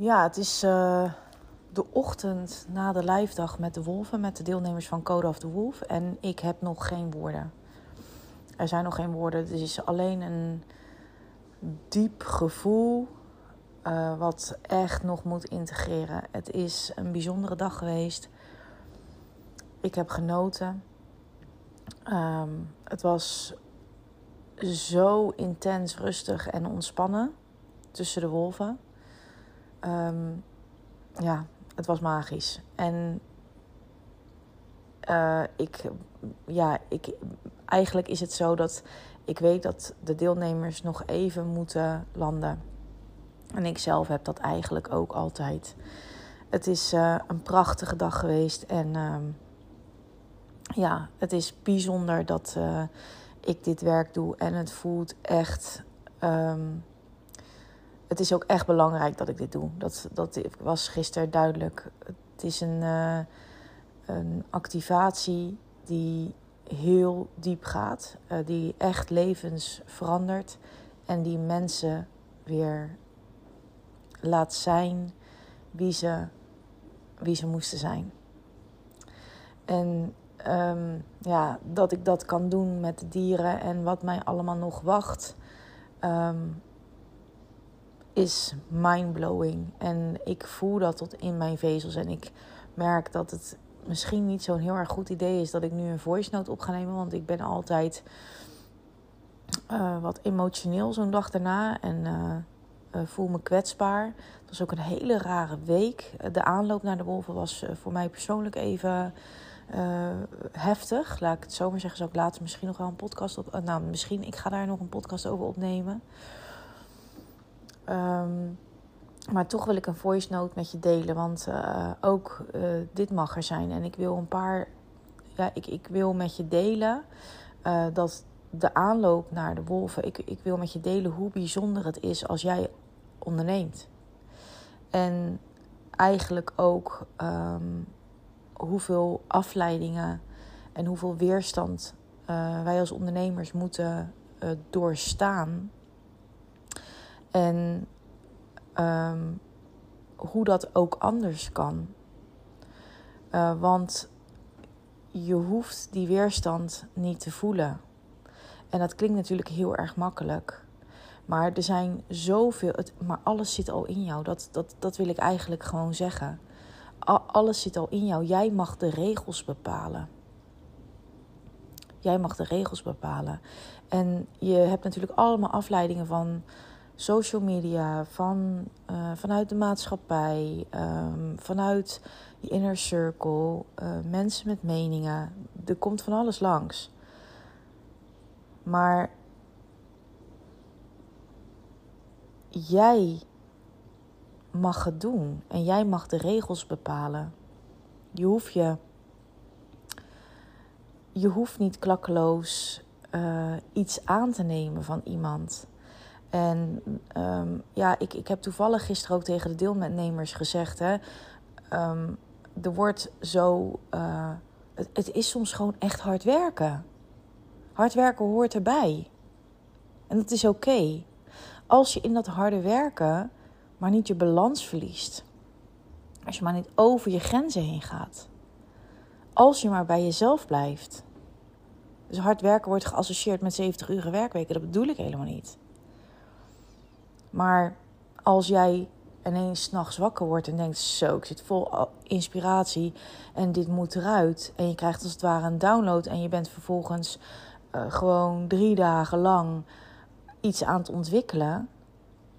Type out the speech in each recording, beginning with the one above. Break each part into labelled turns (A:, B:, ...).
A: Ja, het is uh, de ochtend na de live dag met de wolven, met de deelnemers van Code of the Wolf. En ik heb nog geen woorden. Er zijn nog geen woorden. Het is alleen een diep gevoel uh, wat echt nog moet integreren. Het is een bijzondere dag geweest. Ik heb genoten. Um, het was zo intens rustig en ontspannen tussen de wolven. Um, ja, het was magisch. En uh, ik, ja, ik, eigenlijk is het zo dat ik weet dat de deelnemers nog even moeten landen. En ik zelf heb dat eigenlijk ook altijd. Het is uh, een prachtige dag geweest en uh, ja, het is bijzonder dat uh, ik dit werk doe en het voelt echt. Um, het is ook echt belangrijk dat ik dit doe. Dat, dat was gisteren duidelijk. Het is een, uh, een activatie die heel diep gaat, uh, die echt levens verandert en die mensen weer laat zijn wie ze, wie ze moesten zijn. En um, ja, dat ik dat kan doen met de dieren en wat mij allemaal nog wacht, um, is mindblowing. En ik voel dat tot in mijn vezels. En ik merk dat het misschien niet zo'n heel erg goed idee is dat ik nu een voice note op ga nemen. Want ik ben altijd uh, wat emotioneel zo'n dag daarna. En uh, uh, voel me kwetsbaar. Het was ook een hele rare week. De aanloop naar de wolven was voor mij persoonlijk even heftig. Laat ik het zo maar zeggen. Zou ik later misschien nog wel een podcast op. nou, misschien. Ik ga daar nog een podcast over opnemen. Um, maar toch wil ik een voice note met je delen. Want uh, ook uh, dit mag er zijn. En ik wil een paar. Ja, ik, ik wil met je delen uh, dat de aanloop naar de wolven. Ik, ik wil met je delen hoe bijzonder het is als jij onderneemt. En eigenlijk ook um, hoeveel afleidingen en hoeveel weerstand wij als ondernemers moeten doorstaan en um, hoe dat ook anders kan. Uh, want je hoeft die weerstand niet te voelen. En dat klinkt natuurlijk heel erg makkelijk. Maar er zijn zoveel. Het, maar alles zit al in jou. Dat, dat, dat wil ik eigenlijk gewoon zeggen. Alles zit al in jou. Jij mag de regels bepalen. Jij mag de regels bepalen. En je hebt natuurlijk allemaal afleidingen van social media, van, uh, vanuit de maatschappij, um, vanuit je inner circle, uh, mensen met meningen. Er komt van alles langs. Maar jij mag het doen en jij mag de regels bepalen. Je hoeft je. Je hoeft niet klakkeloos uh, iets aan te nemen van iemand. En um, ja, ik, ik heb toevallig gisteren ook tegen de deelnemers gezegd: hè, um, er wordt zo. Uh, het, het is soms gewoon echt hard werken. Hard werken hoort erbij. En dat is oké. Als je in dat harde werken maar niet je balans verliest. Als je maar niet over je grenzen heen gaat. Als je maar bij jezelf blijft. Dus hard werken wordt geassocieerd met 70 uur werkweken. Dat bedoel ik helemaal niet. Maar als jij en ineens s'nachts wakker wordt en denkt: Zo, ik zit vol inspiratie en dit moet eruit. En je krijgt als het ware een download en je bent vervolgens uh, gewoon drie dagen lang iets aan het ontwikkelen.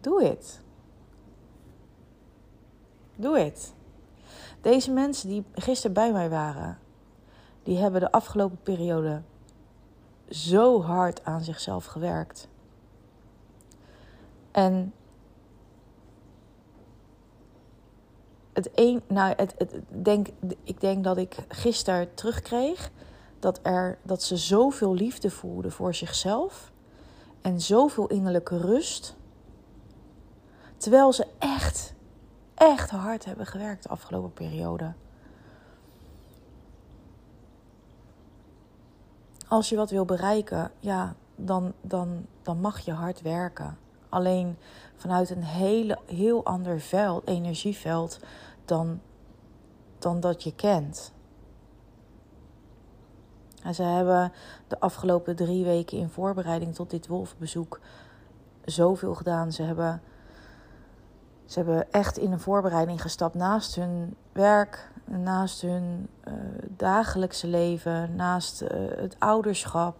A: Doe het. Doe het. Deze mensen die gisteren bij mij waren, die hebben de afgelopen periode zo hard aan zichzelf gewerkt. En het een, nou, het, het, denk, ik denk dat ik gisteren terugkreeg dat, er, dat ze zoveel liefde voelden voor zichzelf en zoveel innerlijke rust. Terwijl ze echt, echt hard hebben gewerkt de afgelopen periode. Als je wat wil bereiken, ja, dan, dan, dan mag je hard werken. Alleen vanuit een hele, heel ander veld, energieveld dan, dan dat je kent. En ze hebben de afgelopen drie weken in voorbereiding tot dit wolfbezoek zoveel gedaan. Ze hebben, ze hebben echt in een voorbereiding gestapt naast hun werk, naast hun uh, dagelijkse leven, naast uh, het ouderschap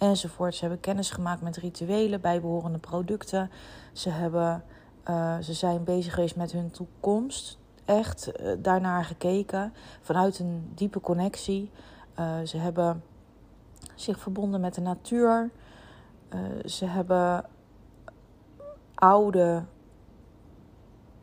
A: enzovoort. Ze hebben kennis gemaakt met rituelen, bijbehorende producten. Ze, hebben, uh, ze zijn bezig geweest met hun toekomst. Echt daarnaar gekeken vanuit een diepe connectie. Uh, ze hebben zich verbonden met de natuur. Ze hebben oude,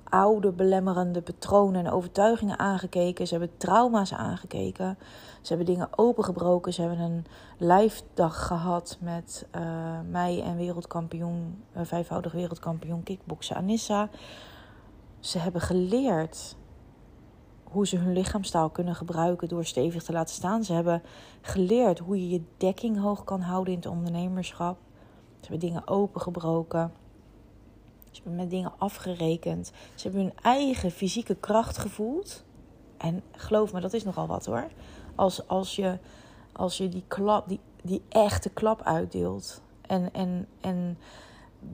A: oude belemmerende patronen en overtuigingen aangekeken. Ze hebben trauma's aangekeken. Ze hebben dingen opengebroken. Ze hebben een lijfdag gehad met uh, mij en wereldkampioen, vijfvoudig wereldkampioen kickboksen Anissa. Ze hebben geleerd hoe ze hun lichaamstaal kunnen gebruiken door stevig te laten staan. Ze hebben geleerd hoe je je dekking hoog kan houden in het ondernemerschap. Ze hebben dingen opengebroken. Ze hebben met dingen afgerekend. Ze hebben hun eigen fysieke kracht gevoeld. En geloof me, dat is nogal wat hoor. Als, als, je, als je die klap, die, die echte klap uitdeelt. En, en, en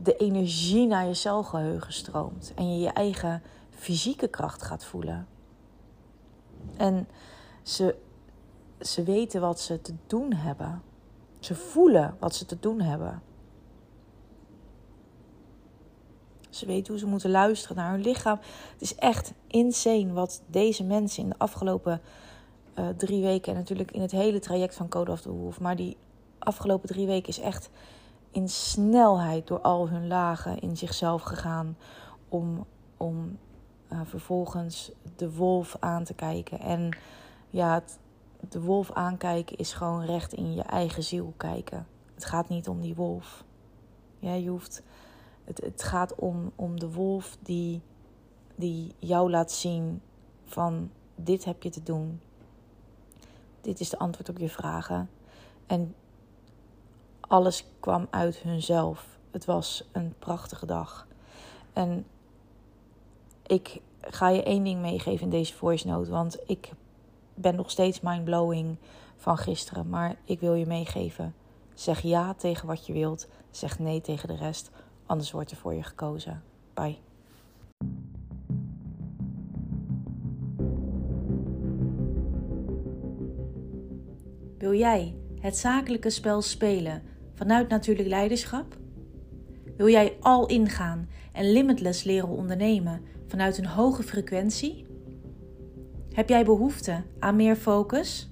A: de energie naar je celgeheugen stroomt. En je je eigen fysieke kracht gaat voelen. En ze, ze weten wat ze te doen hebben. Ze voelen wat ze te doen hebben. Ze weten hoe ze moeten luisteren naar hun lichaam. Het is echt insane wat deze mensen in de afgelopen uh, drie weken... en natuurlijk in het hele traject van Code of the Wolf... maar die afgelopen drie weken is echt in snelheid door al hun lagen in zichzelf gegaan... om, om uh, vervolgens de wolf aan te kijken. En ja, de wolf aankijken is gewoon recht in je eigen ziel kijken. Het gaat niet om die wolf. Ja, je hoeft, het, het gaat om, om de wolf die, die jou laat zien van dit heb je te doen. Dit is de antwoord op je vragen. En alles kwam uit hunzelf. Het was een prachtige dag. En ik ga je één ding meegeven in deze voice note. Want ik ben nog steeds mindblowing van gisteren. Maar ik wil je meegeven. Zeg ja tegen wat je wilt. Zeg nee tegen de rest. Anders wordt er voor je gekozen. Bye.
B: Wil jij het zakelijke spel spelen vanuit natuurlijk leiderschap? Wil jij al ingaan en limitless leren ondernemen vanuit een hoge frequentie? Heb jij behoefte aan meer focus?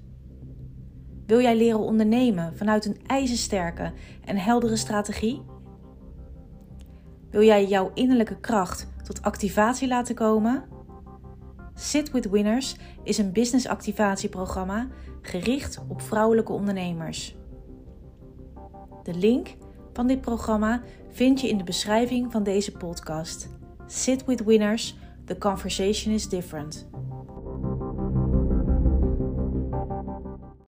B: Wil jij leren ondernemen vanuit een ijzersterke en heldere strategie? Wil jij jouw innerlijke kracht tot activatie laten komen? Sit with Winners is een business activatieprogramma gericht op vrouwelijke ondernemers. De link van dit programma vind je in de beschrijving van deze podcast. Sit with winners, the conversation is different.